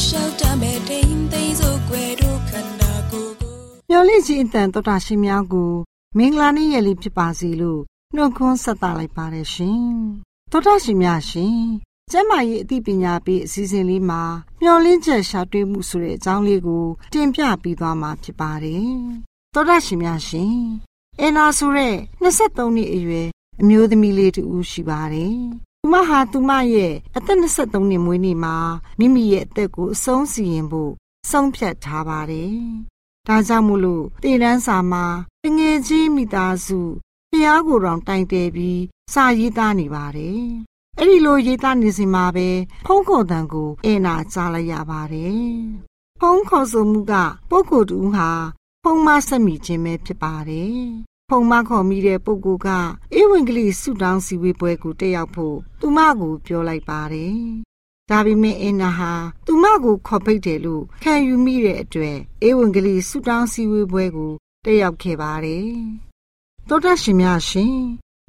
လိုက်လျှောက်တမဲ့တိမ်သိမ်းစို့ွယ်တို့ခန္ဓာကိုယ်ကိုမျော်လင့်ခြင်းအတန်တော်တာရှင်များကိုမင်္ဂလာနေ့ရက်လေးဖြစ်ပါစေလို့နှုတ်ခွန်းဆက်သလိုက်ပါတယ်ရှင်။သောတာရှင်များရှင်ကျမ်းမာရေးအသိပညာပေးအစီအစဉ်လေးမှာမျော်လင့်ချက်ရှာတွေ့မှုဆိုတဲ့အကြောင်းလေးကို တင်ပြပေးသွားမှာဖြစ်ပါတယ်။သောတာရှင်များရှင်အနာဆိုတဲ့23နှစ်အရွယ်အမျိုးသမီးလေးတူရှိပါတယ်။ သူမဟာသူမရဲ့အသက်23နှစ်မွေးနေ့မှာမိမိရဲ့အသက်ကိုအဆုံးစီရင်ဖို့ဆုံးဖြတ်ထားပါတယ်။ဒါကြောင့်မို့လို့တည်တန်းစာမှာငွေကြီးမိသားစုဖျားကိုယ်တော်တိုင်တယ်ပြီးစာရေးသားနေပါတယ်။အဲ့ဒီလိုရေးသားနေစဉ်မှာပဲဖုံးခေါ်တံကိုအဲနာကြားလိုက်ရပါတယ်။ဖုံးခေါ်ဆိုမှုကပုဂ္ဂိုလ်တူဟာဖုံးမဆက်မိခြင်းပဲဖြစ်ပါတယ်။ ဖုံမခေါ်မိတဲ့ပုဂ္ဂိုလ်ကဧဝံဂေလိဆုတောင်းစီဝေပွဲကိုတက်ရောက်ဖို့သူမကိုပြောလိုက်ပါတယ်။ဒါပေမဲ့အင်နာဟာသူမကိုခေါ်ပိတ်တယ်လို့ခံယူမိတဲ့အတွက်ဧဝံဂေလိဆုတောင်းစီဝေပွဲကိုတက်ရောက်ခဲ့ပါတယ်တောတရှင်များရှင်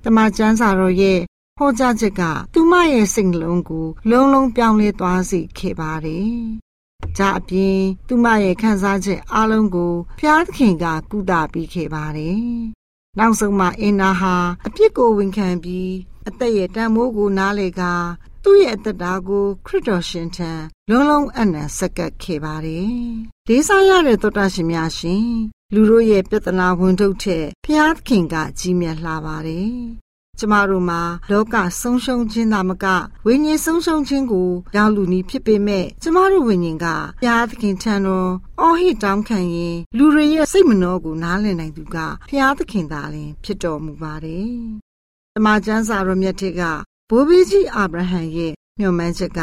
တမန်ကျမ်းစာတော်ရဲ့ဟောကြားချက်ကသူမရဲ့စိတ်နှလုံးကို လုံးလုံးပြောင်းလဲသွားစေခဲ့ပါတယ်။ဒါအပြင်သူမရဲ့ခံစားချက်အလုံးကိုဖျားသခင်ကကုသပေးခဲ့ပါတယ်။ နောက်ဆုံးမှာအင်နာဟာအပြစ်ကိုဝန်ခံပြီးအသက်ရဲ့တန်မိုးကိုနားလေကသူ့ရဲ့အသက်တာကိုခရစ်တော်ရှင်ထံလုံးလုံးအနံ့ဆက်ကပ်ခဲ့ပါတယ်။လေးစားရတဲ့သောတာရှင်များရှင်လူတို့ရဲ့ပြဿနာဝန်ထုတ်တဲ့ဖျားခင်ကကြီးမြတ်လှပါတယ်။ ကျမတို့မှာလောကဆုံးရှုံးခြင်းသာမကဝိညာဉ်ဆုံးရှုံးခြင်းကိုရောက်လူနီဖြစ်ပေမဲ့ကျမတို့ဝိညာဉ်ကဘုရားသခင်ထံတော်အော်ဟစ်တောင်းခံရင်လူတွေရဲ့စိတ်မနှောကိုနားလည်နိုင်သူကဘုရားသခင်သာလျှင်ဖြစ်တော်မူပါတယ်။တမန်ကျမ်းစာတော်မြတ်ထက်ကဘိုးဘေးကြီးအာဗြဟံရဲ့ မျှော်မှန်းချက်က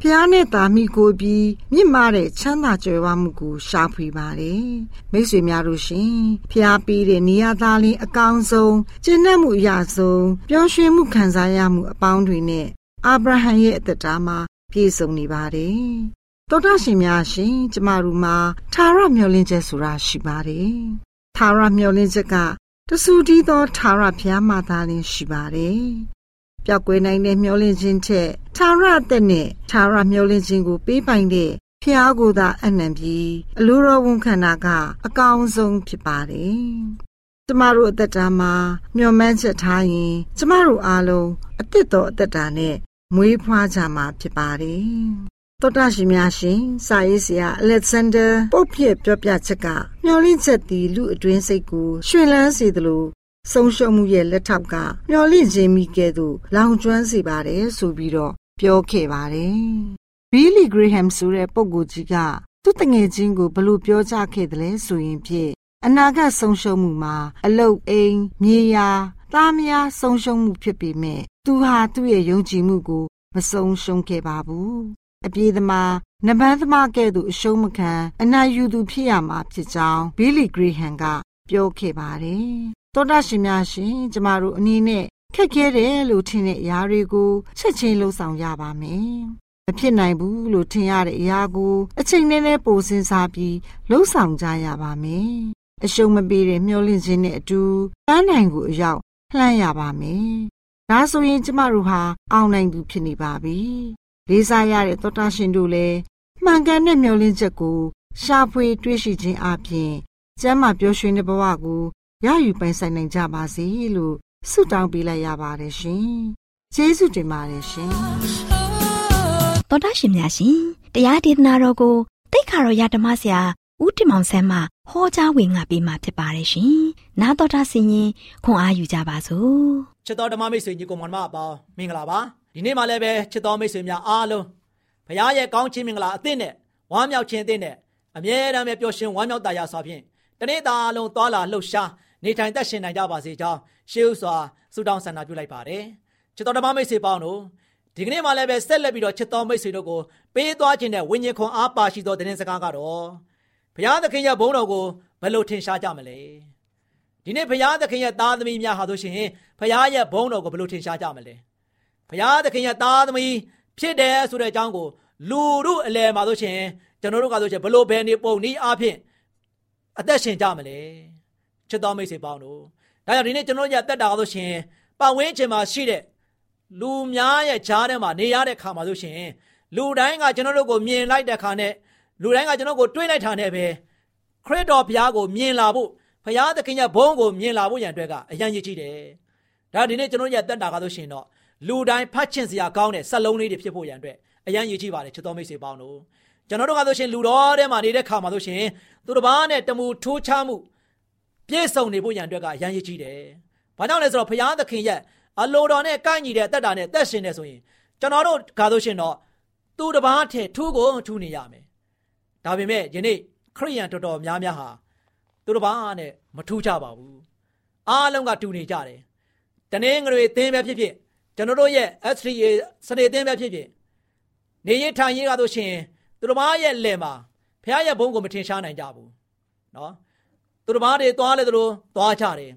ဖျားနဲ့သားမိကိုပြီးမြင့်မားတဲ့ချမ်းသာကြွယ်ဝမှုကိုရှာဖွေပါတယ်မိတ်ဆွေများတို့ရှင်ဖျားပြီးတဲ့နေရာသားလေးအကောင်းဆုံးကျင့်တတ်မှုအရာဆုံးပျော်ရွှင်မှုခံစားရမှုအပေါင်းတွေနဲ့အာဗြဟံရဲ့အသက်တာမှာပြည့်စုံနေပါတယ်တောတာရှင်များရှင်ကျမတို့မှာသာရမျောလင်းချက်ဆိုတာရှိပါတယ်သာရမျောလင်းချက်ကတဆူတီးသောသာရဖျားမှသာလင်းရှိပါတယ် ပျောက်ကွယ်နိုင်တဲ့မျောလင့်ခြင်းထက်သာရအသက်နဲ့သာရမျောလင့်ခြင်းကိုပေးပိုင်တဲ့ဖဖျားကိုသာအနံပြီးအလိုတော်ဝန်ခန္ဓာကအကောင်းဆုံးဖြစ်ပါတယ်။ကျမတို့အသက်တာမှာမျှော်မှန်းချက်ထားရင်ကျမတို့အားလုံးအစ်စ်တော်အသက်တာနဲ့မွေးဖွားကြမှာဖြစ်ပါတယ်။သောတာရှင်များရှင်စာရေးဆရာအလက်ဇန်ဒါပုတ်ဖြစ်ပြောပြချက်ကမျောလင့်ချက်သည်လူအတွင်းစိတ်ကိုရှင်လန်းစေသလို ဆုံးရှုံးမှုရဲ့လက်ထောက်ကမျောလင့်ခြင်းမိကဲ့သို့လောင်ကျွမ်းစေပါတယ်ဆိုပြီးတော့ပြောခဲ့ပါတယ်။ဘီလီဂရေဟမ်ဆိုတဲ့ပုဂ္ဂိုလ်ကြီးကသူ့တငယ်ချင်းကိုဘလို့ပြောကြခဲ့တယ်လဲဆိုရင်ဖြင့်အနာဂတ်ဆုံးရှုံးမှုမှာ အလုတ်အိမ်မြေယာသားမယားဆုံးရှုံးမှုဖြစ်ပေမဲ့သူဟာသူ့ရဲ့ယုံကြည်မှုကိုမဆုံးရှုံးခဲ့ပါဘူးအပြေးသမားနဘန်းသမားကဲ့သို့အရှုံးမခံအနာယူသူဖြစ်ရမှာဖြစ်ကြောင်းဘီလီဂရေဟန်ကပြောခဲ့ပါတယ် တောတာရှင်များရှင်ကျမတို့အနေနဲ့ခက်ခဲတယ်လို့ထင်တဲ့အရာတွေကိုချက်ချင်းလှုပ်ဆောင်ရပါမယ်မဖြစ်နိုင်ဘူးလို့ထင်ရတဲ့အရာကို အချိန်နဲ့နဲ့ပိုစဉ်းစားပြီးလှုပ်ဆောင်ကြရပါမယ်အရှုံးမပေးတဲ့မျောလင့်ခြင်းနဲ့အတူပန်းနိုင်ကိုအရောက်လှမ်းရပါမယ်ဒါဆိုရင်ကျမတို့ဟာအောင်နိုင်သူဖြစ်နေပါပြီလေးစားရတဲ့သောတာရှင်တို့လည်းမှန်ကန်တဲ့မျောလင့်ချက်ကိုရှာဖွေတွေးရှိခြင်းအပြင်ကျမ်းမာပျော်ရွှင်တဲ့ဘဝကို ရယူပိုင်ဆိုင်နိုင်ကြပါစေလို့ဆုတောင်းပေးလိုက်ရပါတယ်ရှင်ကျေးဇူးတင်ပါတယ်ရှင်သောတာရှင်များရှင်တရားဒေသနာတော်ကိုတိတ်ခါတော်ရဓမ္မဆရာဦးတင်မောင်ဆန်းမှဟောကြားဝင်ငါပေးมาဖြစ်ပါတယ်ရှင်နာတော်တာဆင်ရင်ခွန်အားယူကြပါစို့ချစ်တော်ဓမ္မမိတ်ဆွေညီကောင်မအပေါင်းမင်္ဂလာပါဒီနေ့မှလည်းပဲချစ်တော်မိတ်ဆွေများအားလုံးဘုရားရဲ့ကောင်းချီးမင်္ဂလာအသစ်နဲ့ဝမ်းမြောက်ခြင်းအသစ်နဲ့အမြဲတမ်းပဲပျော်ရွှင်ဝမ်းမြောက်တာရစွာဖြင့်တနေ့တာလုံးသွာလာလှုပ်ရှား နေထိုင်သက်ရှင်နိုင်ကြပါစေကြောင်းရှေးဥစွာဆုတောင်းဆန္ဒပြုလိုက်ပါတယ်ချစ်တော်ဓမ္မမိတ်ဆွေပေါင်းတို့ဒီကနေ့မှလည်းပဲဆက်လက်ပြီးတော့ချစ်တော်မိတ်ဆွေတို့ကိုပေးသွားခြင်းနဲ့ဝိညာဉ်ခွန်အားပါရှိသောသတင်းစကားကတော့ဘုရားသခင်ရဲ့ဘုန်းတော်ကိုဘယ်လိုထင်ရှားကြမလဲဒီနေ့ဘုရားသခင်ရဲ့သားသမီးများဟာဆိုရှင်ဘုရားရဲ့ဘုန်းတော်ကိုဘယ်လိုထင်ရှားကြမလဲဘုရားသခင်ရဲ့သားသမီးဖြစ်တယ်ဆိုတဲ့အကြောင်းကိုလူတို့အလယ်မှာဆိုရှင်ကျွန်တော်တို့ကဆိုရှင်ဘလို့ဘယ်နေပုံနည်းအားဖြင့်အသက်ရှင်ကြမလဲ ချစ်တော်မိတ်ဆွေပေါင်းတို့ဒါကြောင့်ဒီနေ့ကျွန်တော်တို့ရတက်တာဆိုရှင်ပတ်ဝန်းကျင်မှာရှိတဲ့လူများရဲ့ဂျားထဲမှာနေရတဲ့ခါမှာဆိုရှင်လူတိုင်းကကျွန်တော်တို့ကိုမြင်လိုက်တဲ့ခါနဲ့လူတိုင်းကကျွန်တော်ကိုတွေးလိုက်တာနဲ့ပဲခရစ်တော်ဘုရားကိုမြင်လာဖို့ဘုရားသခင်ရဲ့ဘုန်းကိုမြင်လာဖို့ရန်အတွက်ကအရန်ရည်ကြီးတယ်ဒါဒီနေ့ကျွန်တော်ရတက်တာကဆိုရှင်တော့လူတိုင်းဖတ်ချင်စရာကောင်းတဲ့စက်လုံးလေးတွေဖြစ်ဖို့ရန်အတွက်အရန်ရည်ကြီးပါတယ်ချစ်တော်မိတ်ဆွေပေါင်းတို့ကျွန်တော်တို့ကဆိုရှင်လူတော်ထဲမှာနေတဲ့ခါမှာဆိုရှင်သူတစ်ပါးနဲ့တမူထိုးချမှု ပြည့်စုံနေဖို့ရန်အတွက်ကရန်ရည်ကြီးတယ်။ဘာကြောင့်လဲဆိုတော့ဘုရားသခင်ရဲ့အလိုတော်နဲ့ကိုက်ညီတဲ့အသက်တာနဲ့သက်ရှင်နေဆိုရင်ကျွန်တော်တို့ကားလို့ရှင်တော့သူတစ်ပါးထဲထူးကိုထူးနေရမယ်။ဒါပေမဲ့ယနေ့ခရိယန်တော်တော်များများဟာသူတစ်ပါးနဲ့မထူးကြပါဘူး။အားလုံးကတူနေကြတယ်။တနင်္ဂနွေသင်ပဲဖြစ်ဖြစ်ကျွန်တော်တို့ရဲ့ S3A စနေသင်ပဲဖြစ်ဖြစ်နေရင်ထိုင်ရင်ကားလို့ရှင်သူတစ်ပါးရဲ့လယ်မှာဘုရားရဲ့ဘုန်းကိုမထင်ရှားနိုင်ကြဘူး။နော်။ သူတို့ဘာတွေသွားလဲသူတို့သွားကြတယ်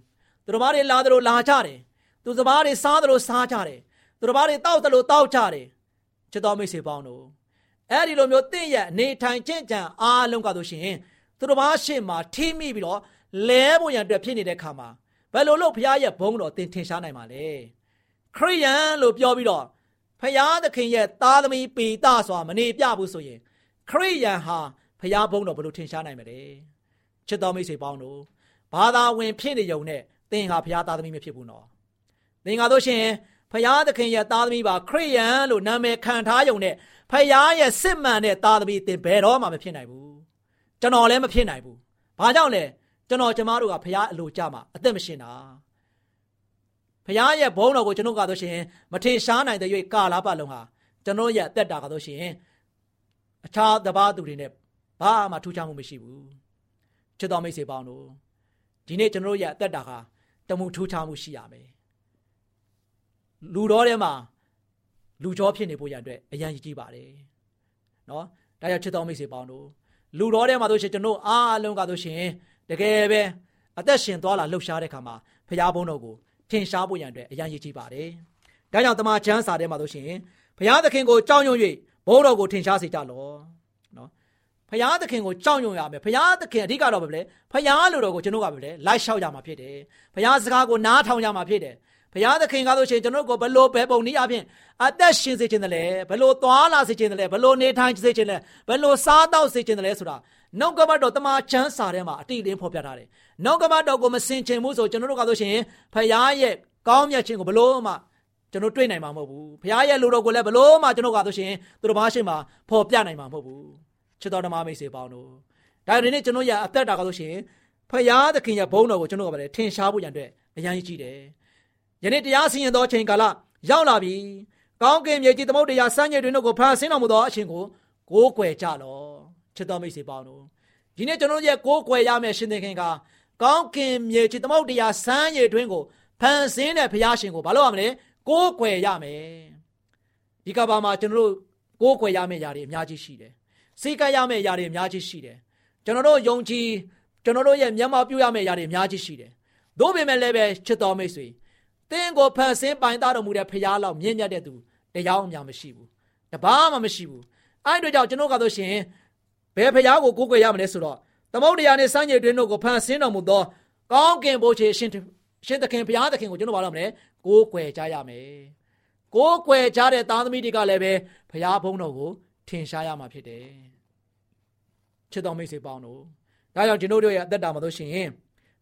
သူတို့ဘာတွေလာတယ်လို့လာကြတယ်သူတို့ဘာတွေစားတယ်လို့စားကြတယ်သူတို့ဘာတွေတောက်တယ်လို့တောက်ကြတယ်ချစ်တော်မိတ်ဆွေပေါင်းတို့အဲ့ဒီလိုမျိုးတင့်ရဲ့အနေထိုင်ခြင်းကြံအားလုံးကဆိုရှင်သူတို့ဘာရှေ့မှာထိမိပြီးတော့လဲဖို့ရန်အတွက်ဖြစ်နေတဲ့ခါမှာဘယ်လိုလုပ်ဘုရားရဲ့ဘုန်းတော်တင်ထင်ရှားနိုင်မှာလဲခရိယန်လို့ပြောပြီးတော့ဖယားသခင်ရဲ့သားသမီးပေတစွာမနေပြဘူးဆိုရင်ခရိယန်ဟာဖယားဘုန်းတော်ဘယ်လိုထင်ရှားနိုင်မလဲ ချစ်တော်မိတ်ဆွေပေါင်းတို့ဘာသာဝင်ဖြစ်နေုံနဲ့သင်ဟာဖယားသားသမီးမဖြစ်ဘူးနော်သင်ကတော့ရှင်ဖယားသခင်ရဲ့သားသမီးပါခရိယန်လို့နာမည်ခံထားယုံနဲ့ဖယားရဲ့စစ်မှန်တဲ့သားသမီးသင်ဘယ်တော့မှမဖြစ်နိုင်ဘူးကျွန်တော်လည်းမဖြစ်နိုင်ဘူးဘာကြောင့်လဲကျွန်တော်ကျမတို့ကဖယားအလိုကြမှာအသက်မရှင်တာဖခင်ရဲ့ဘုန်းတော်ကိုကျွန်တော်ကတော့ရှင်မထေရှားနိုင်တဲ့၍ကာလာပတ်လုံးဟာကျွန်တော်ရဲ့အသက်တာကတော့ရှင်အခြားတပါးသူတွေနဲ့ဘာမှထူးခြားမှုမရှိဘူး ချစ်တော်မိတ်ဆွေပေါင်းတို့ဒီနေ့ကျွန်တော်ရဲ့အသက်တာဟာတမှုထူးခြားမှုရှိရမယ်လူတော်ထဲမှာလူကြောဖြစ်နေဖို့ရန်အတွက်အရန်ကြီးပါတယ်နော်ဒါကြောင့်ချစ်တော်မိတ်ဆွေပေါင်းတို့လူတော်ထဲမှာတို့ရှင်ကျွန်တော်အားလုံးကတို့ရှင်တကယ်ပဲအသက်ရှင်သွားလာလှုပ်ရှားတဲ့ခါမှာဖခင်ဘုန်းတော်ကိုထင်ရှားဖို့ရန်အတွက်အရန်ရည်ကြီးပါတယ်။ဒါကြောင့်တမန်ကျမ်းစာထဲမှာဆိုရှင်ဘုရားသခင်ကိုကြောက်ရွံ့၍ဘိုးတော်ကိုထင်ရှားစေကြလော။နော်။ ဘုရားသခင်ကိုကြောက်ရွံ့ရမယ်။ဘုရားသခင်အဓိကတော့ပဲလေ။ဘုရားလိုတော်ကိုကျွန်တော်ကပဲလေလိုက်လျှောက်ရမှာဖြစ်တယ်။ဘုရားစကားကိုနားထောင်ရမှာဖြစ်တယ်။ဘုရားသခင်ကားဆိုရှင်ကျွန်တော်ကိုဘလို့ပဲပုံနည်းအပြင်အသက်ရှင်စေခြင်းတည်းဘလို့သွားလာစေခြင်းတည်းဘလို့နေထိုင်စေခြင်းတည်းဘလို့စားတော့စေခြင်းတည်းဆိုတာနှုတ်ကပတ်တော်တမန်ချမ်းစာထဲမှာအတိအလင်းဖော်ပြထားတယ်နှုတ်ကပတ်တော်ကိုမစင်ချင်ဘူးဆိုကျွန်တော်တို့ကားဆိုရှင်ဘုရားရဲ့ကောင်းမြတ်ခြင်းကိုဘလို့မှကျွန်တော်တွေ့နိုင်မှာမဟုတ်ဘူးဘုရားရဲ့လူတော်ကိုလည်းဘလို့မှကျွန်တော်ကားဆိုရှင်သူတို့ဘာရှိမှဖော်ပြနိုင်မှာမဟုတ်ဘူး ချစ်တော်ဓမ္မမိတ်ဆွေပေါင်းတို့ဒါဒီနေ့ကျွန်တော်ရအသက်တာကားဆိုရှင်ဖယားသခင်ရဲ့ဘုန်းတော်ကိုကျွန်တော်ကလည်းထင်ရှားဖို့ရန်အတွက်အရန်ကြီးတယ်။ယနေ့တရားစီရင်သောအချိန်ကာလရောက်လာပြီ။ကောင်းကင်မြေကြီးသမုတ်တရားစံရည်တွင်တို့ကိုဖန်ဆင်းတော်မူသောအရှင်ကိုကိုးကွယ်ကြလော့။ချစ်တော်မိတ်ဆွေပေါင်းတို့ဒီနေ့ကျွန်တော်ရဲ့ကိုးကွယ်ရမယ့်ရှင်သခင်ကကောင်းကင်မြေကြီးသမုတ်တရားစံရည်တွင်ကိုဖန်ဆင်းတဲ့ဘုရားရှင်ကိုဘာလို့ရမလဲကိုးကွယ်ရမယ်။ဒီကဘာမှာကျွန်တော်တို့ကိုးကွယ်ရမယ့်ຢာတွေအများကြီးရှိတယ်။ စိတ်ကရမယ့်ຢာတွေအများကြီးရှိတယ်။ကျွန်တော်တို့ယုံကြည်ကျွန်တော်တို့ရဲ့မျက်မှောက်ပြုရမယ့်ຢာတွေအများကြီးရှိတယ်။သို့ပေမဲ့လည်းပဲချစ်တော်မိတ်ဆွေတင်းကိုဖန်ဆင်းပိုင်သားတော်မူတဲ့ဖရားလောက်မြင့်မြတ်တဲ့သူတရားအများမရှိဘူး။တပါးမှမရှိဘူး။အဲ့တို့ကြောင့်ကျွန်တော်ကတော့ရှင်ဘယ်ဖရားကိုကိုးကွယ်ရမလဲဆိုတော့သမုဒ္ဒရာနဲ့စံကြေတွင်တို့ကိုဖန်ဆင်းတော်မူသောကောင်းကင်ဘိုးချေရှင်ရှင်သခင်ဘုရားသခင်ကိုကျွန်တော်ဘာလို့မလဲကိုးကွယ်ကြရမယ်။ကိုးကွယ်ကြတဲ့သားသမီးတွေကလည်းပဲဘုရားဘုန်းတော်ကို ထင်ရှားရမှာဖြစ်တယ်။ချစ်တော်မိတ်ဆွေပေါင်းတို့ဒါကြောင့်ကျွန်တော်တို့ရဲ့အသက်တာမှာလို့ရှိရင်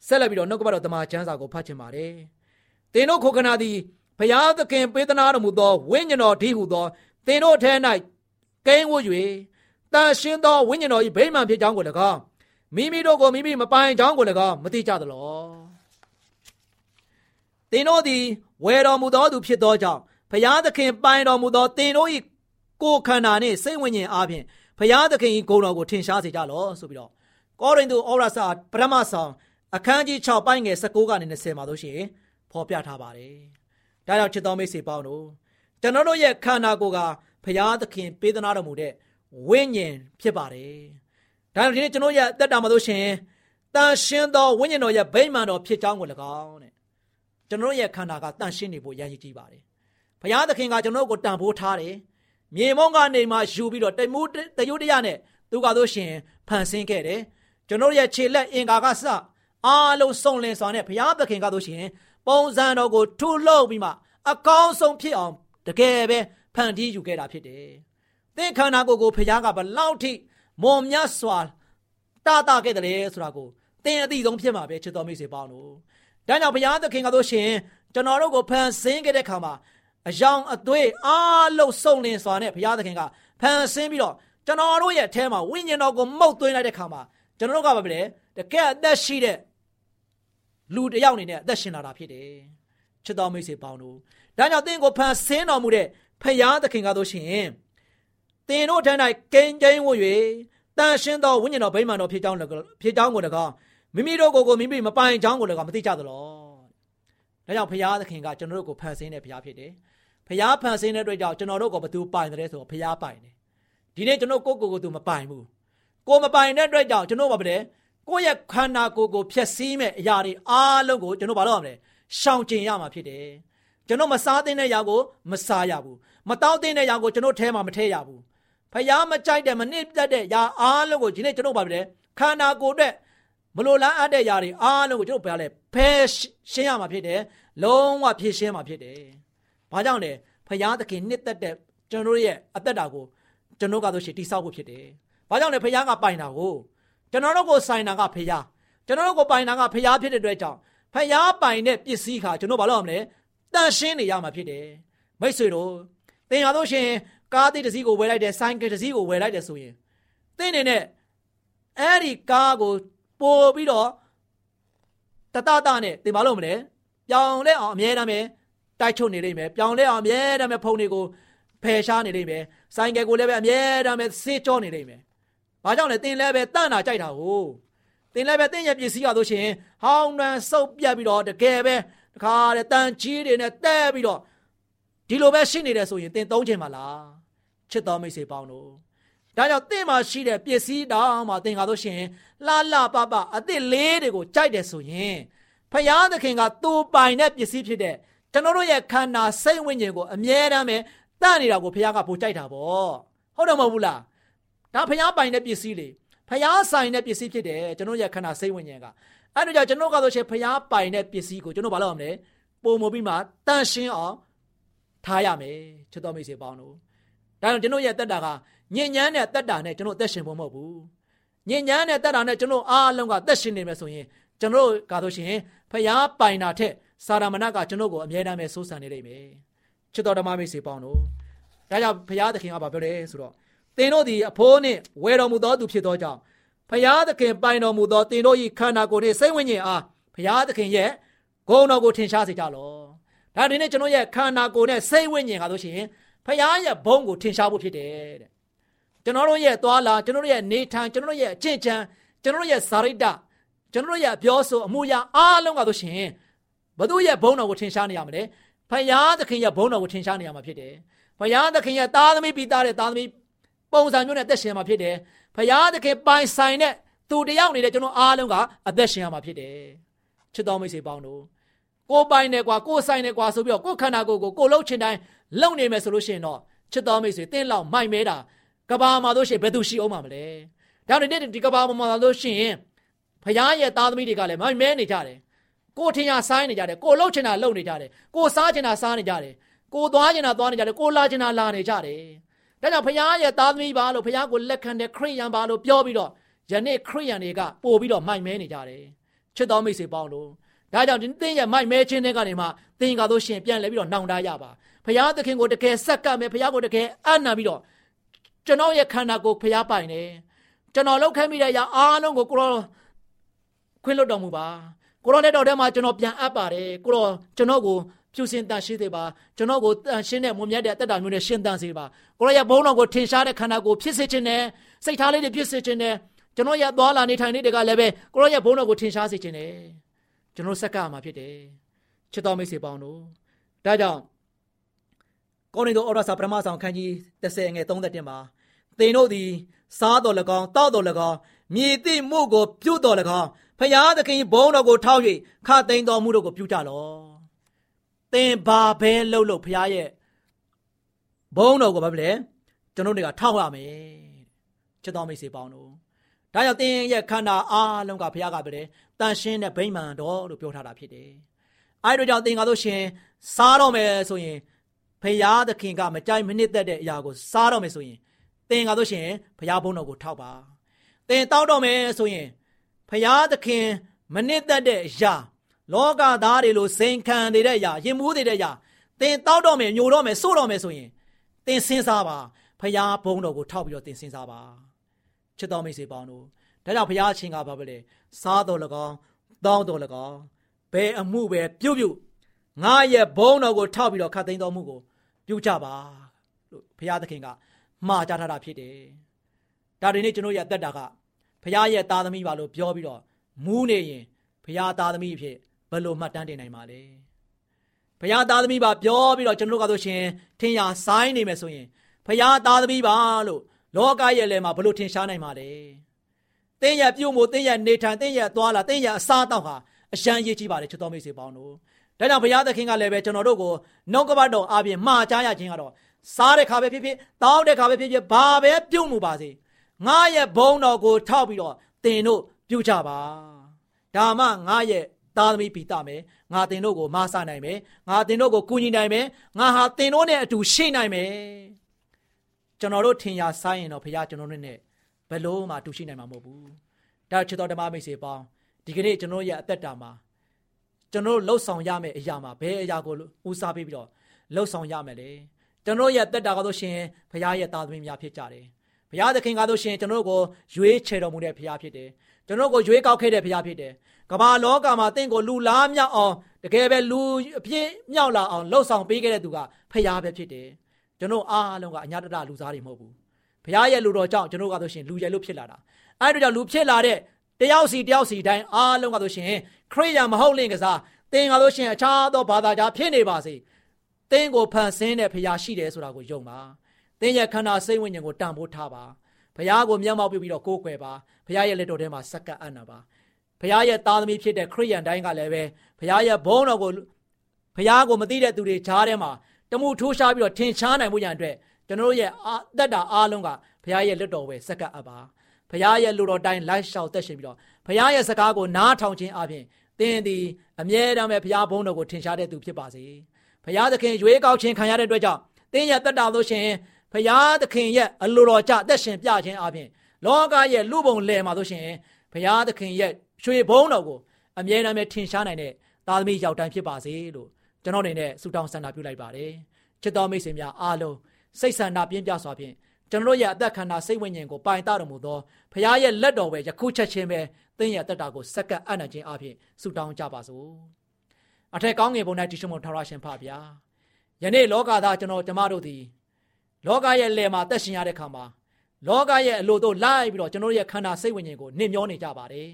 ဆက်လက်ပြီးတော့နှုတ်ကပတ်တော်တမန်ကျမ်းစာကိုဖတ်ချင်ပါတယ်။သင်တို့ခုခဏသည်ဘုရားသခင်ပေးသနာတော်မူသောဝိညာဉ်တော်ဒီဟုသောသင်တို့ထဲ၌ကိန်းဝတ်၍တန်ရှင်းသောဝိညာဉ်တော်၏ဗိမာန်ဖြစ်ကြောင်းကို၎င်းမိမိတို့ကိုမိမိမပိုင်ကြောင်းကို၎င်းမသိကြသလော။သင်တို့သည်ဝယ်တော်မူသောသူဖြစ်သောကြောင့်ဘုရားသခင်ပိုင်တော်မူသောသင်တို့၏ ကိုယ်ခန္ဓာနှင့်စိတ်ဝိညာဉ်အားဖြင့်ဘုရားသခင်၏ဂုဏ်တော်ကိုထင်ရှားစေကြလောဆိုပြီးတော့ကောရိန္သုဩရစာပထမဆောင်အခန်းကြီး6ပိုင်းငယ်19ကနေ20မှာတို့ရှိရင်ဖော်ပြထားပါတယ်။ဒါကြောင့်ချစ်တော်မိတ်ဆွေပေါင်းတို့ကျွန်တော်တို့ရဲ့ခန္ဓာကိုယ်ကဘုရားသခင်ပေးသနာတော်မူတဲ့ဝိညာဉ်ဖြစ်ပါတယ်။ဒါကြောင့်ဒီနေ့ကျွန်တော်ရဲ့အသက်တာမှာတို့ရှင်တန်ရှင်းသောဝိညာဉ်တော်ရဲ့ဗိမာန်တော်ဖြစ်ကြောင်းကို၎င်းတဲ့ကျွန်တော်ရဲ့ခန္ဓာကတန်ရှင်းနေဖို့ရည်ရည်ကြီးပါတယ်။ဘုရားသခင်ကကျွန်တော်ကိုတန်ဖိုးထားတယ်။ မြေမုံကနေမှယူပြီးတော့တမှုတယုတ်တရနဲ့သူကတို့ရှင်ဖန်ဆင်းခဲ့တယ်။ကျွန်တော်ရဲ့ခြေလက်အင်္ကာကစအားလုံးစုံလင်စွာနဲ့ဘုရားသခင်ကတို့ရှင်ပုံစံတော်ကိုထုလုပ်ပြီးမှအကောင်းဆုံးဖြစ်အောင်တကယ်ပဲဖန်တီးယူခဲ့တာဖြစ်တယ်။သင်ခန္ဓာကိုယ်ကိုဘုရားကဘလောက်ထိမွန်မြတ်စွာတာတာခဲ့တယ်ဆိုတာကိုသင်အသိဆုံးဖြစ်မှာပဲချစ်တော်မိတ်ဆွေပေါင်းတို့။ဒါကြောင့်ဘုရားသခင်ကတို့ရှင်ကျွန်တော်တို့ကိုဖန်ဆင်းခဲ့တဲ့ခါမှာ အယောင်အသွေးအားလုံးစုံလင်စွာနဲ့ဘုရားသခင်ကဖန်ဆင်းပြီးတော့ကျွန်တော်တို့ရဲ့အထဲမှာဝိညာဉ်တော်ကိုမှုတ်သွင်းလိုက်တဲ့ခါမှာကျွန်တော်တို့ကဘာပဲလဲတကယ်အသက်ရှိတဲ့လူတယောက်အနေနဲ့အသက်ရှင်လာတာဖြစ်တယ်ချစ်တော်မိတ်ဆွေပေါင်းတို့ဒါကြောင့်သင်ကိုဖန်ဆင်းတော်မူတဲ့ဖယားသခင်ကားတို့ရှင်သင်တို့ထံ၌ကိန်းကျင်းဝ၍တန်ရှင်းသောဝိညာဉ်တော်ဗိမာန်တော်ဖြစ်ကြောင်းဖြစ်ကြောင်းကို၎င်းမိမိတို့ကိုယ်ကိုမိမိမပိုင်ကြောင်းကို၎င်းမသိကြသလောဒါကြောင့်ဖယားသခင်ကကျွန်တော်တို့ကိုဖန်ဆင်းတဲ့ဖယားဖြစ်တယ် ဖျားဖန်ဆင်းတဲ့အတွက်ကြောင့်ကျွန်တော်တို့ကဘသူပိုင်တယ်ဆိုတော့ဖျားပိုင်တယ်ဒီနေ့ကျွန်တော်ကိုကိုကိုသူမပိုင်ဘူးကိုမပိုင်တဲ့အတွက်ကြောင့်ကျွန်တော်မပဲကိုယ့်ရဲ့ခန္ဓာကိုယ်ကိုဖျက်ဆီးမဲ့အရာတွေအားလုံးကိုကျွန်တော်မလုပ်ရမလဲရှောင်ကျဉ်ရမှာဖြစ်တယ်ကျွန်တော်မစားသင့်တဲ့အရာကိုမစားရဘူးမတောင်းသင့်တဲ့အရာကိုကျွန်တော်ထဲမှာမထည့်ရဘူးဖျားမကြိုက်တဲ့မနစ်ပြတ်တဲ့အရာအားလုံးကိုဒီနေ့ကျွန်တော်ပါပဲခန္ဓာကိုယ်အတွက်မလိုလားအပ်တဲ့ຢာတွေအားလုံးကိုကျွန်တော်ပြောလဲဖယ်ရှင်းရမှာဖြစ်တယ်လုံးဝဖြည့်ရှင်းမှာဖြစ်တယ် ဘာကြောင့်လဲဖယားသခင်နှစ်သက်တဲ့ကျွန်တော်ရဲ့အသက်တာကိုကျွန်တော်ကတော့ရှေ့တိဆောက်ဖို့ဖြစ်တယ်။ဘာကြောင့်လဲဖခင်ကပိုင်တာကိုကျွန်တော်တို့ကိုဆိုင်တာကဖခင်ကျွန်တော်တို့ကိုပိုင်တာကဖခင်ဖြစ်တဲ့အတွက်ကြောင့်ဖခင်ပိုင်တဲ့ပစ္စည်းခါကျွန်တော်ဘာလို့ရမလဲတန်ရှင်းနေရမှာဖြစ်တယ်။မိတ်ဆွေတို့သင်ရလို့ရှင်ကားတိတစ်စီးကိုဝယ်လိုက်တယ်ဆိုင်ကယ်တစ်စီးကိုဝယ်လိုက်တယ်ဆိုရင်သင်နေနဲ့အဲ့ဒီကားကိုပို့ပြီးတော့တတတနဲ့သင်ဘာလို့မလဲပြောင်းလဲအောင်အမြဲတမ်းပဲ တိုက်ချုပ်နေလိမ့်မယ်ပြောင်းလဲအောင်အမြဲတမ်းပဲဖုန်တွေကိုဖယ်ရှားနေလိမ့်မယ်ဆိုင်ကယ်ကိုလည်းပဲအမြဲတမ်းပဲစေးကြောနေလိမ့်မယ်ဘာကြောင့်လဲတင်းလည်းပဲတန့်တာကြိုက်တာကိုတင်းလည်းပဲတင်းရဲ့ပစ္စည်းရလို့ရှိရင်ဟောင်းနှံစုပ်ပြတ်ပြီးတော့တကယ်ပဲတခါတည်းတန်ကြီးတွေနဲ့တဲပြီးတော့ဒီလိုပဲရှိနေတယ်ဆိုရင်တင်းသုံးချင်ပါလားချစ်တော်မိတ်ဆွေပေါင်းတို့ဒါကြောင့်တင့်မှာရှိတဲ့ပစ္စည်းတောင်မှသင်ကားလို့ရှိရင်လှလှပပအသစ်လေးတွေကိုကြိုက်တယ်ဆိုရင်ဖယားသခင်ကသူ့ပိုင်တဲ့ပစ္စည်းဖြစ်တဲ့ ကျွန်တော်တို့ရဲ့ခန္ဓာစိတ်ဝိညာဉ်ကိုအမြဲတမ်းပဲတန့်နေတာကိုဖယားကပိုကြိုက်တာပေါ့ဟုတ်တယ်မဟုတ်ဘူးလားဒါဖျားပိုင်တဲ့ပစ္စည်းလေဖျားဆိုင်တဲ့ပစ္စည်းဖြစ်တယ်ကျွန်တော်ရဲ့ခန္ဓာစိတ်ဝိညာဉ်ကအဲ့ဒါကြောင့်ကျွန်တော်ကဆိုရှင်ဖျားပိုင်တဲ့ပစ္စည်းကိုကျွန်တော်ဘာလုပ်ရမလဲပုံမပြီးမှတန်ရှင်းအောင်ထားရမယ်ချစ်တော်မိတ်ဆွေပေါင်းတို့ဒါကြောင့်ကျွန်တော်ရဲ့တက်တာကညဉ့်ညမ်းတဲ့တက်တာနဲ့ကျွန်တော်သက်ရှင်ဖို့မဟုတ်ဘူးညဉ့်ညမ်းတဲ့တက်တာနဲ့ကျွန်တော်အားလုံးကသက်ရှင်နေမယ်ဆိုရင်ကျွန်တော်ကားလို့ရှိရင်ဖျားပိုင်တာထက် စာရမဏကကျွန်တော်ကိုအမြဲတမ်းပဲစိုးစံနေလိမ့်မယ်ချစ်တော်ဓမ္မမိတ်ဆွေပေါင်းတို့ဒါကြောင့်ဖျားသခင်ကဘာပြောလဲဆိုတော့သင်တို့သည်အဖိုးနှင့်ဝယ်တော်မူသောသူဖြစ်သောကြောင့်ဖျားသခင်ပိုင်တော်မူသောသင်တို့၏ခန္ဓာကိုယ်နှင့်စိတ်ဝိညာဉ်အားဖျားသခင်ရဲ့ဂုဏ်တော်ကိုထင်ရှားစေကြလော့ဒါဒီနေ့ကျွန်တော်ရဲ့ခန္ဓာကိုယ်နဲ့စိတ်ဝိညာဉ်ဟာဆိုရှင်ဖခင်ရဲ့ဘုန်းကိုထင်ရှားဖို့ဖြစ်တယ်တဲ့ကျွန်တော်တို့ရဲ့သွားလာကျွန်တော်တို့ရဲ့နေထိုင်ကျွန်တော်တို့ရဲ့အကျင့်ချမ်းကျွန်တော်တို့ရဲ့ဇာရိတကျွန်တော်တို့ရဲ့ပြောဆိုအမှုရာအားလုံးကဆိုရှင် ဘသူရဲ့ဘုန်းတော်ကိုထင်ရှားနေရမလဲဖခင်သခင်ရဲ့ဘုန်းတော်ကိုထင်ရှားနေရမှာဖြစ်တယ်ဖခင်သခင်ရဲ့သားသမီးပိသားတဲ့သားသမီးပုံစံမျိုးနဲ့အသက်ရှင်မှာဖြစ်တယ်ဖခင်သခင်ပိုင်ဆိုင်တဲ့သူတယောက်နေတဲ့ကျွန်တော်အားလုံးကအသက်ရှင်ရမှာဖြစ်တယ်ချစ်တော်မိတ်ဆွေပေါင်းတို့ကိုပိုင်တယ်ကွာကိုဆိုင်တယ်ကွာဆိုပြီးတော့ကိုခန္ဓာကိုယ်ကိုကိုလှုပ်ချင်တိုင်းလုံနေမယ်ဆိုလို့ရှိရင်တော့ချစ်တော်မိတ်ဆွေတင်းလောက်မိုက်မဲတာကဘာမှာတို့ရှိရင်ဘယ်သူရှိအောင်မှာမလဲဒါနဲ့ဒီကဘာမှာတို့ရှိရင်ဖခင်ရဲ့သားသမီးတွေကလည်းမိုက်မဲနေကြတယ် ကိုထင်ရဆိုင်းနေကြတယ်ကိုလှုပ်ချင်တာလှုပ်နေကြတယ်ကိုစားချင်တာစားနေကြတယ်ကိုသွားချင်တာသွားနေကြတယ်ကိုလာချင်တာလာနေကြတယ်ဒါကြောင့်ဖခင်ရဲ့သားသမီးပါလို့ဖခင်ကိုလက်ခံတဲ့ခရိယန်ပါလို့ပြောပြီးတော့ယနေ့ခရိယန်တွေကပို့ပြီးတော့မိုက်မဲနေကြတယ်ချစ်တော်မိတ်ဆွေပေါင်းလို့ဒါကြောင့်ဒီသင်ရဲ့မိုက်မဲခြင်းတွေကနေမှသင်ကတော့ရှင်ပြန်လဲပြီးတော့နှောင်တရပါဖရာသခင်ကိုတကယ်ဆက်ကပ်မယ်ဖရာကိုတကယ်အံ့နာပြီးတော့ကျွန်တော်ရဲ့ခန္ဓာကိုယ်ဖရာပိုင်တယ်ကျွန်တော်လောက်ခဲမိတဲ့အရာအားလုံးကိုကိုရောခွင့်လွတ်တော်မူပါ ကိုရောလက်တော်ထဲမှာကျွန်တော်ပြန်အပ်ပါတယ်ကိုရောကျွန်တော်ကိုပြုစင်တန်ရှိသေးပါကျွန်တော်ကိုတန်ရှင်းတဲ့မွန်မြတ်တဲ့အသက်တာမျိုးနဲ့ရှင်းတန်စေပါကိုရောရဲ့ဘုန်းတော်ကိုထင်ရှားတဲ့ခန္ဓာကိုယ်ဖြစ်စေခြင်းနဲ့စိတ်ထားလေးတွေဖြစ်စေခြင်းနဲ့ကျွန်တော်ရဲ့သွားလာနေထိုင်နေတွေကလည်းပဲကိုရောရဲ့ဘုန်းတော်ကိုထင်ရှားစေခြင်းနဲ့ကျွန်တော်ဆက်ကမှာဖြစ်တယ်ချစ်တော်မိတ်ဆွေပေါင်းတို့ဒါကြောင့်ကောရိန္သုဩရစာပထမဆောင်ခန်းကြီး30ငယ်31မှာသင်တို့သည်စားတော်၎င်းတောက်တော်၎င်းမြည်သည့်မှုကိုပြုတော်၎င်း ဖျားသခင်ဘုန်းတော်ကိုထောက်၍ခသိမ်းတော်မူတို့ကိုပြုကြလော့သင်ဘာပဲလှုပ်လို့ဖျားရဲ့ဘုန်းတော်ကိုဘာဖြစ်လဲကျွန်တော်တွေကထောက်ရမယ်ချစ်တော်မိတ်ဆွေပေါင်းတို့ဒါကြောင့်သင်ရဲ့ခန္ဓာအားလုံးကဘုရားကပြောတယ်တန်ရှင်းတဲ့ဗိမာန်တော်လို့ပြောထားတာဖြစ်တယ်အဲဒါကြောင့်သင်ကားလို့ရှင်စားတော့မယ်ဆိုရင်ဖရာသခင်ကမကြိုက်မနစ်သက်တဲ့အရာကိုစားတော့မယ်ဆိုရင်သင်ကားလို့ရှင်ဖရာဘုန်းတော်ကိုထောက်ပါသင်တောက်တော့မယ်ဆိုရင် ဖရာသခင်မနစ်သက်တဲ့အရာလောကသားတွေလိုစိန်ခံနေတဲ့အရာရင်မိုးနေတဲ့အရာသင်တောက်တော့မယ်ညိုတော့မယ်စိုးတော့မယ်ဆိုရင်သင်စဉ်းစားပါဖရာဘုန်းတော်ကိုထောက်ပြီးတော့သင်စဉ်းစားပါချစ်တော်မိတ်ဆွေပေါင်းတို့ဒါကြောင့်ဘုရားရှင်ကဘာပဲလဲစားတော်၎င်းတောင်းတော်၎င်းဘယ်အမှုပဲပြုတ်ပြုတ်ငါရဲ့ဘုန်းတော်ကိုထောက်ပြီးတော့ခတ်သိမ်းတော်မူကိုပြုကြပါလို့ဘုရားသခင်ကမှာကြားထားတာဖြစ်တယ်ဒါဒီနေ့ကျွန်တော်ရဲ့အသက်တာက ဘုရားရဲ့သားသမီးပါလို့ပြောပြီးတော့မူးနေရင်ဘုရားသားသမီးဖြစ်ဘယ်လိုမှတ်တမ်းတင်နိုင်မှာလဲဘုရားသားသမီးပါပြောပြီးတော့ကျွန်တော်ကဆိုရှင်ထင်ရဆိုင်နေမယ်ဆိုရင်ဘုရားသားသမီးပါလို့လောကရဲ့လဲမှာဘယ်လိုထင်ရှားနိုင်မှာလဲ။တင်းရပြုတ်မှုတင်းရနေထိုင်တင်းရသွားလာတင်းရအစားတောက်ဟာအရှမ်းရေးကြီးပါတယ်ချစ်တော်မိတ်ဆွေပေါင်းတို့။ဒါကြောင့်ဘုရားသခင်ကလည်းပဲကျွန်တော်တို့ကိုနှုတ်ကပတ်တော်အပြင်မှာကြားရခြင်းကတော့စားတဲ့ခါပဲဖြစ်ဖြစ်တောင်းတဲ့ခါပဲဖြစ်ဖြစ်ဘာပဲပြုတ်မှုပါစေ။ ငါရဲ့ဘုံတော်ကိုထောက်ပြီးတော့တင်တို့ပြုတ်ကြပါ။ဒါမှငါရဲ့သားသမီးပိတမယ်ငါတင်တို့ကိုမဆနိုင်မယ်ငါတင်တို့ကိုကူညီနိုင်မယ်ငါဟာတင်တို့နဲ့အတူရှိနိုင်မယ်ကျွန်တော်တို့ထင်ရဆိုင်ရင်တော့ဘုရားကျွန်တော်တို့နဲ့ဘယ်လို့မှတူရှိနိုင်မှာမဟုတ်ဘူးဒါချစ်တော်ဓမ္မမိတ်ဆွေပေါင်းဒီကနေ့ကျွန်တော်ရဲ့အသက်တာမှာကျွန်တော်လှုပ်ဆောင်ရမယ့်အရာမှာဘယ်အရာကိုဦးစားပေးပြီးတော့လှုပ်ဆောင်ရမယ်လေကျွန်တော်ရဲ့အသက်တာကတော့ရှင်ဘုရားရဲ့သားသမီးများဖြစ်ကြတယ် ဘုရားသခင်ကတော့ရှင်ကျွန်တော်ကိုရွေးချယ်တော်မူတဲ့ဘုရားဖြစ်တယ်ကျွန်တော်ကိုရွေးကောက်ခဲ့တဲ့ဘုရားဖြစ်တယ်ကမ္ဘာလောကမှာတင့်ကိုလူလားမြောက်အောင်တကယ်ပဲလူအပြည့်မြောက်လာအောင်လှုပ်ဆောင်ပေးခဲ့တဲ့သူကဘုရားပဲဖြစ်တယ်ကျွန်တော်အားလုံးကအညာတတလူသားတွေမဟုတ်ဘူးဘုရားရဲ့လူတော်ကြောင့်ကျွန်တော်ကဆိုရှင်လူရည်လို့ဖြစ်လာတာအဲ့ဒါကြောင့်လူဖြစ်လာတဲ့တယောက်စီတယောက်စီတိုင်းအားလုံးကဆိုရှင်ခရိယာမဟုတ်လင့်ကစားသင်ကဆိုရှင်အခြားသောဘာသာကြားဖြစ်နေပါစေသင်ကိုဖန်ဆင်းတဲ့ဘုရားရှိတယ်ဆိုတာကိုယုံပါ သင်ရဲ့ခန္ဓာစိတ်ဝိညာဉ်ကိုတန်ဖိုးထားပါဘုရားကိုမျက်မှောက်ပြုပြီးတော့ကိုးကွယ်ပါဘုရားရဲ့လက်တော်ထဲမှာစက္ကပ်အံ့နာပါဘုရားရဲ့သားသမီးဖြစ်တဲ့ခရိယန်တိုင်းကလည်းပဲဘုရားရဲ့ဘုန်းတော်ကိုဘုရားကိုမသိတဲ့သူတွေကြားထဲမှာတမှုထိုးရှားပြီးတော့ထင်ရှားနိုင်မှုရန်အတွက်ကျွန်တော်တို့ရဲ့အသက်တာအားလုံးကဘုရားရဲ့လက်တော်ပဲစက္ကပ်အပ်ပါဘုရားရဲ့လူတော်တိုင်းလိုက်လျှောက်သက်ရှင်ပြီးတော့ဘုရားရဲ့စကားကိုနားထောင်ခြင်းအပြင်သင်သည်အမြဲတမ်းပဲဘုရားဘုန်းတော်ကိုထင်ရှားတဲ့သူဖြစ်ပါစေဘုရားသခင်ရွေးကောက်ခြင်းခံရတဲ့အတွက်ကြောင့်သင်ရဲ့တက်တာလို့ရှင် ဘုရားသခင်ရဲ့အလိုတော်ကြအသက်ရှင်ပြခြင်းအပြင်လောကရဲ့လူပုံလယ်မှာလို့ရှင်ဘုရားသခင်ရဲ့ရွှေဘုန်းတော်ကိုအမြဲတမ်းပဲထင်ရှားနိုင်တဲ့သားသမီးယောက်ျားဖြစ်ပါစေလို့ကျွန်တော်အနေနဲ့ဆုတောင်းဆန္ဒပြုလိုက်ပါတယ်ချစ်တော်မိတ်ဆွေများအားလုံးစိတ်ဆန္ဒပြင်းပြစွာဖြင့်ကျွန်တော်ရဲ့အသက်ခန္ဓာစိတ်ဝိညာဉ်ကိုပိုင်တတော်မူသောဖခင်ရဲ့လက်တော်ပဲယခုချက်ချင်းပဲသင်ရဲ့အသက်တာကိုစက္ကပ်အနံ့ခြင်းအပြင်ဆုတောင်းကြပါစို့အထက်ကောင်းငယ်ပုံ၌တရှိမုံထောက်ရရှင်ဖဗျာယနေ့လောကသားကျွန်တော်ကျမတို့သည် လောကရဲ့လယ်မှာတက်ရှင်ရတဲ့ခါမှာလောကရဲ့အလိုတို့လိုက်ပြီးတော့ကျွန်တော်ရဲ့ခန္ဓာစိတ်ဝိညာဉ်ကိုနှိမ့်မျောနေကြပါတယ်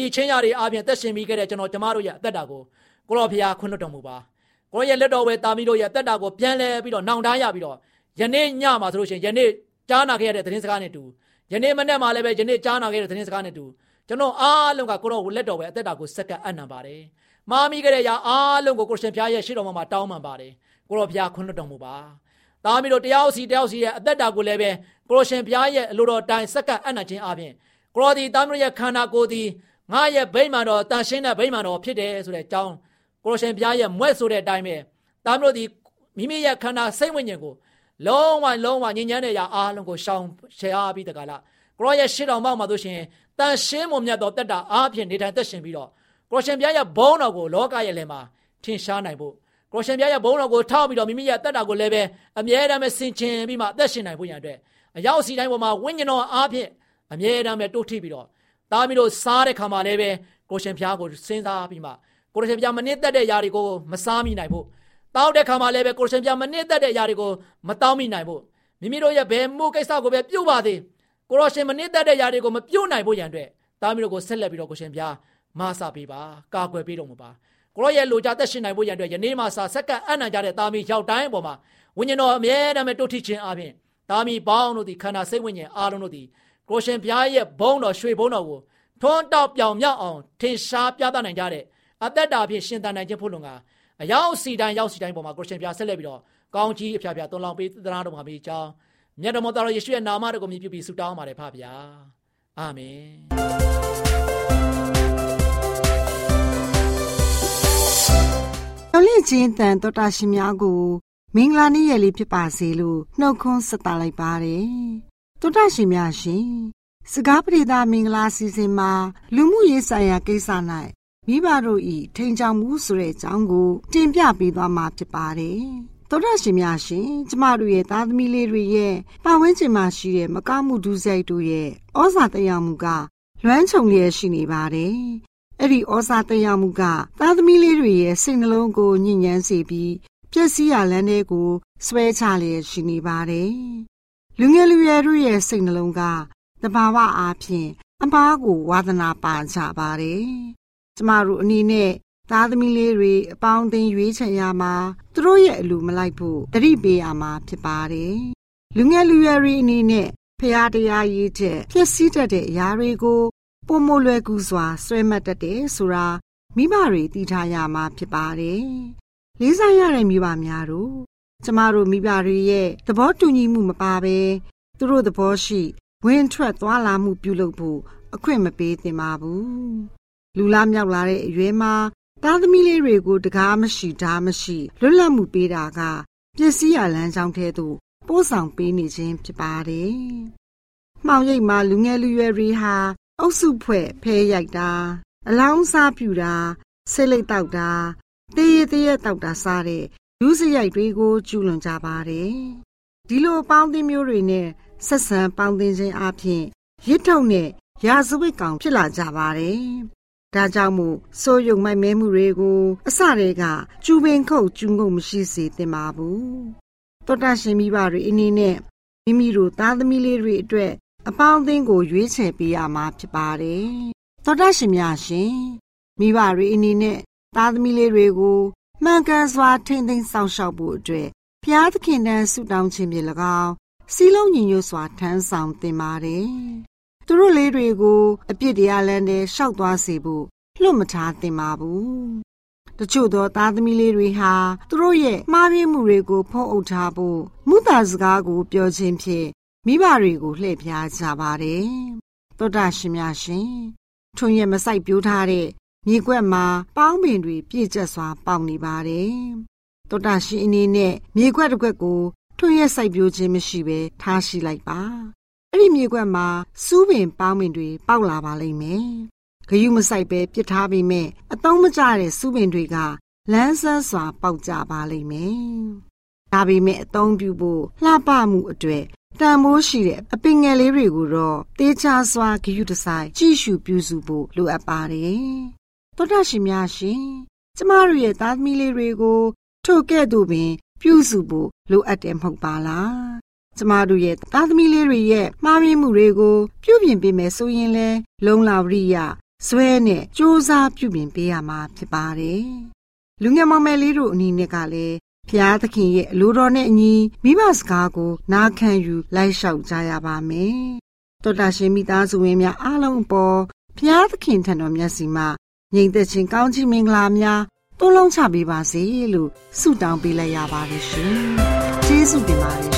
ဤချင်းရတွေအပြင်တက်ရှင်ပြီးခဲ့တဲ့ကျွန်တော်ကျမတို့ရဲ့အသက်တာကိုကိုတော်ဖခင်ခွင့်လွှတ်တော်မူပါကိုရဲ့လက်တော်ပဲတာမီတို့ရဲ့အသက်တာကိုပြန်လဲပြီးတော့နှောင်တန်းရပြီးတော့ယနေ့ညမှာဆိုလို့ရှိရင်ယနေ့ကြားနာခဲ့ရတဲ့သတင်းစကားနဲ့တူယနေ့မနေ့မှလည်းပဲယနေ့ကြားနာခဲ့တဲ့သတင်းစကားနဲ့တူကျွန်တော်အားလုံးကကိုတော်ကိုလက်တော်ပဲအသက်တာကိုစက္ကပ်အနံပါတယ်။မာမိကြတဲ့ရာအားလုံးကိုကိုရှင်ဖျားရဲ့ရှေ့တော်မှာတောင်းပန်ပါတယ်။ကိုတော်ဖျားခွင့်လွှတ်တော်မူပါ။ သားမီးတို့တယောက်စီတယောက်စီရဲ့အသက်တာကိုလည်းပဲကိုရှင်ဖျားရဲ့အလိုတော်တိုင်စက္ကပ်အနံခြင်းအပြင်ကိုတော်ဒီသားမီးရဲ့ခန္ဓာကိုယ်ဒီငါရဲ့ဗိမာန်တော်တန်ရှင်းတဲ့ဗိမာန်တော်ဖြစ်တယ်ဆိုတဲ့အကြောင်းကိုရှင်ဖျားရဲ့မွဲ့ဆိုတဲ့အတိုင်းပဲသားမီးတို့ဒီမိမိရဲ့ခန္ဓာစိတ်ဝိညာဉ်ကိုလုံးဝလုံးဝညဉ့်ညမ်းတဲ့ຢာအားလုံးကိုရှောင်ရှယ်အားပြီးတကလားကိုရောရဲ့ရှေ့တော်မောက်မှာဆိုရှင်တန်ရှင်းမွန်မြတ်သောတက်တာအားဖြင့်နေထိုင်သက်ရှင်ပြီးတော့ကိုရှင်ပြားရဲ့ဘုန်းတော်ကိုလောကရဲ့လယ်မှာထင်ရှားနိုင်ဖို့ ကိုရှင်ပြားရဲ့ဘုန်းတော်ကိုထောက်ပြီးတော့မိမိရဲ့တက်တာကိုလည်းပဲအမြဲတမ်းပဲဆင်ခြင်ပြီးမှအသက်ရှင်နိုင်ဖို့ရန်အတွက်အရောက်စီတိုင်းပေါ်မှာဝိညာဉ်တော်အားဖြင့်အမြဲတမ်းပဲတိုးထိပ်ပြီးတော့သားမီးတို့စားတဲ့ခါမှာလည်းပဲကိုရှင်ပြားကိုစဉ်းစားပြီးမှကိုရှင်ပြားမနစ်သက်တဲ့ຢာတွေကိုမစားမိနိုင်ဖို့တောက်တဲ့ခါမှာလည်းပဲကိုရှင်ပြမနစ်သက်တဲ့ຢာတွေကိုမတောင်းမိနိုင်ဘူးမိမိတို့ရဲ့ဘယ်မှုကိစ္စကိုပဲပြုတ်ပါသေးကိုရောရှင်မနစ်သက်တဲ့ຢာတွေကိုမပြုတ်နိုင်ဖို့ရန်အတွက်တားမိတို့ကိုဆက်လက်ပြီးတော့ကိုရှင်ပြမဆာပေးပါကာကွယ်ပေးတော်မူပါ ကိုရောရဲ့လူကြသက်ရှင်နိုင်ဖို့ရန်အတွက်ယနေ့မှစာစက္ကန့်အနံ့ကြတဲ့တာမီရောက်တိုင်းပေါ်မှာဝိညာဉ်တော်အမြဲတမ်းပဲတိုးထိခြင်းအပြင်တာမီပေါင်းတို့ဒီခန္ဓာစိတ်ဝိညာဉ်အားလုံးတို့ဒီကိုရှင်ပြားရဲ့ဘုန်းတော်ရွှေဘုန်းတော်ကိုထွန်းတောက်ပြောင်မြောက်အောင်ထင်ရှားပြသနိုင်ကြတဲ့အသက်တာဖြင့်ရှင်သန်နိုင်ခြင်းဖို့လုံကအရောက်စီတိုင်းရောက်စီတိုင်းပေါ်မှာကိုရှင်ပြဆက်လက်ပြီးတော့ကောင်းကြီးအဖျားဖျားသွန်လောင်းပေးသနာတော်မှာမိကြောင်းမြတ်တော်မတော်ယေရှုရဲ့နာမတော်ကိုမြည်ပြုပြီးဆုတောင်းပါတယ်ဖပါဗျာအာမင် တော်လင့်ချင်းတန်တော်တာရှင်များကိုမင်္ဂလာနေ့ရက်လေးဖြစ်ပါစေလို့နှုတ်ခွန်းဆက်တာလိုက်ပါတယ်တော်တာရှင်များရှင်စကားပြေသာမင်္ဂလာစီစဉ်မှာလူမှုရေးဆိုင်ရာကိစ္စ၌မိဘတို့ဤထိန်ချောင်မှုဆိုတဲ့အကြောင်းကိုတင်ပြပေးသွားမှာဖြစ်ပါတယ်။သောတာရှင်များရှင်ကျမတို့ရဲ့သားသမီးလေးတွေရဲ့ပတ်ဝန်းကျင်မှာရှိတဲ့မကောင်းမှုဒုစရိုက်တို့ရဲ့ဩဇာတရားမှုကလွမ်းခြုံလျက်ရှိနေပါတယ်။ အဲ့ဒီဩဇာတရားမှုကသားသမီးလေးတွေရဲ့စိတ်နှလုံးကိုညှဉ်းညမ်းစေပြီးပျက်စီးရလန်းတဲ့ကိုဆွဲချလျက်ရှိနေပါတယ်။လူငယ်လူရွယ်တို့ရဲ့စိတ်နှလုံးကတဘာဝအားဖြင့်အမားကိုဝါသနာပါကြပါတယ်ကျမတို့အနေနဲ့သားသမီးလေးတွေအပေါင်းအသင်းရွေးချယ်ရမှာသူတို့ရဲ့အလိုမလိုက်ဖို့တတိပေးရမှာဖြစ်ပါတယ်။လူငယ်လူရွယ်တွေအနေနဲ့ဖရာတရားရေးတဲ့ဖြစ်စည်းတတ်တဲ့အရာတွေကို ပုံမလွယ်ကူစွာဆွဲမှတ်တတ်တယ်ဆိုတာမိဘတွေသိထားရမှာဖြစ်ပါတယ်။လေးစားရတဲ့မိဘများတို့ကျမတို့မိဘတွေရဲ့သဘောတူညီမှုမပါဘဲသူတို့သဘောရှိ ဝင်ထွက်သွားလာမှုပြုလုပ်ဖို့အခွင့်မပေးသင့်ပါဘူးလူလားမြောက်လာတဲ့အရွယ်မှာသားသမီးလေးတွေကိုတကားမရှိဓာမရှိ လွတ်လပ်မှုပေးတာကပစ္စည်းရလမ်းကြောင်းထဲသို့ပို့ဆောင်ပေးနေခြင်းဖြစ်ပါတယ်။မှောင်ရိပ်မှာလူငယ်လူရွယ်တွေဟာ အုပ်စုဖွဲ့ဖဲရိုက်တာအလောင်းစားပြူတာဆိတ်လိတ်တောက်တာတေးရသေးရတောက်တာစားတဲ့လူစရိုက်တွေကိုကျူးလွန်ကြပါတယ်။ဒီလိုပေါင်းသင်းမျိုးတွေနဲ့ဆက်ဆံပေါင်းသင်းခြင်းအပြင်ရစ်ထုံနဲ့ရာဇဝတ်ကောင်ဖြစ်လာကြပါတယ်ဒါကြောင့်မို့စိုးရုံမိုက်မဲမှုတွေကိုအစတည်းကကျူပင်ခုတ်ကျူးငုံမရှိစေသင့်ပါဘူးတောတာရှင်မိဘတွေအနေနဲ့မိမိတို့သားသမီးလေးတွေအတွက် အပေါင်းအသင်းကိုရွေးချယ်ပေးရမှာဖြစ်ပါတယ်တောတာရှင်များရှင်မိဘတွေအနေနဲ့သားသမီးလေးတွေကိုမှန်ကန်စွာထိမ့်သိမ်းစောင့်ရှောက်ဖို့အတွက်ဘုရားသခင်တန်ဆုတောင်းခြင်းဖြင့်၎င်းစီလုံးညီညွတ်စွာထမ်းဆောင်သင်ပါတယ်သူတို့လေးတွေကို အပြစ်တရားလမ်းထဲရှောက်သွားစေဖို့လွတ်မထားသင့်ပါဘူး။တချို့သောသားသမီးလေးတွေဟာသူတို့ရဲ့မှားယွင်းမှုတွေကိုဖုံးအုပ်ထားဖို့မုသာစကားကိုပြောခြင်းဖြင့် မိဘတွေကိုလှည့်ဖျားကြပါတယ်။သောတာရှင်များရှင်ထွန်ရမဆိုင်ပြိုးထားတဲ့မြေကွက်မှာပေါင်းပင်တွေပြည့်ကျက်စွာပေါက်နေပါတယ်။တောတာရှင်အနေနဲ့မြေကွက်တစ်ကွက်ကိုထွန်းရက်စိုက်ပျိုးခြင်းမရှိဘဲထားရှိလိုက်ပါ။အဲ့ဒီမြေကွက်မှာစူးပင်ပေါင်းပင်တွေပေါက်လာပါလိမ့်မယ်။ဂယုမဆိုင်ပဲပြစ်ထားပြီးမဲ့အသုံးမကျတဲ့စူးပင်တွေကလန်းဆန်းစွာပေါက်ကြပါလိမ့်မယ်။ ဒါပေမဲ့အသုံးပြုဖို့လှပမှုအတွေ့တန်မိုးရှိတဲ့အပင်ငယ်လေးတွေကိုတော့တေးချစွာဂယုတဆိုင်ကြည့်ရှုပြုစုဖို့လိုအပ်ပါတယ်။သောတာရှင်များရှင်ကျမတို့ရဲ့သားသမီးလေးတွေကိုထိုကဲ့သို့ပင် ပြုစုဖို့လိုအပ်တယ်မဟုတ်ပါလား။ကျမတို့ရဲ့သားသမီးလေးတွေရဲ့မှားယွင်းမှုတွေကိုပြုပြင်ပေးမယ်ဆိုရင်လဲလုံလာဝရိယဇွဲနဲ့စ조사ပြုပြင်ပေးရမှာဖြစ်ပါတယ်။လူငယ်မောင်မယ်လေးတို့အနေနဲ့ကလည်း ဖျားသခင်ရဲ့အလိုတော်နဲ့အညီမိဘစကားကို နားခံယူလိုက်လျှောက်ကြရပါမယ်။တောတာရှင်မိသားစုဝင်များအားလုံးပေါ်ဖျားသခင်ထံတော်မျက်စီမှာညီသက်ချင်းကောင်းချီးမင်္ဂလာများတွန်းလုံးချပေးပါစေလို့ဆုတောင်းပေးလိုက်ရပါတယ်ရှင်။ကျေးဇူးတင်ပါတယ်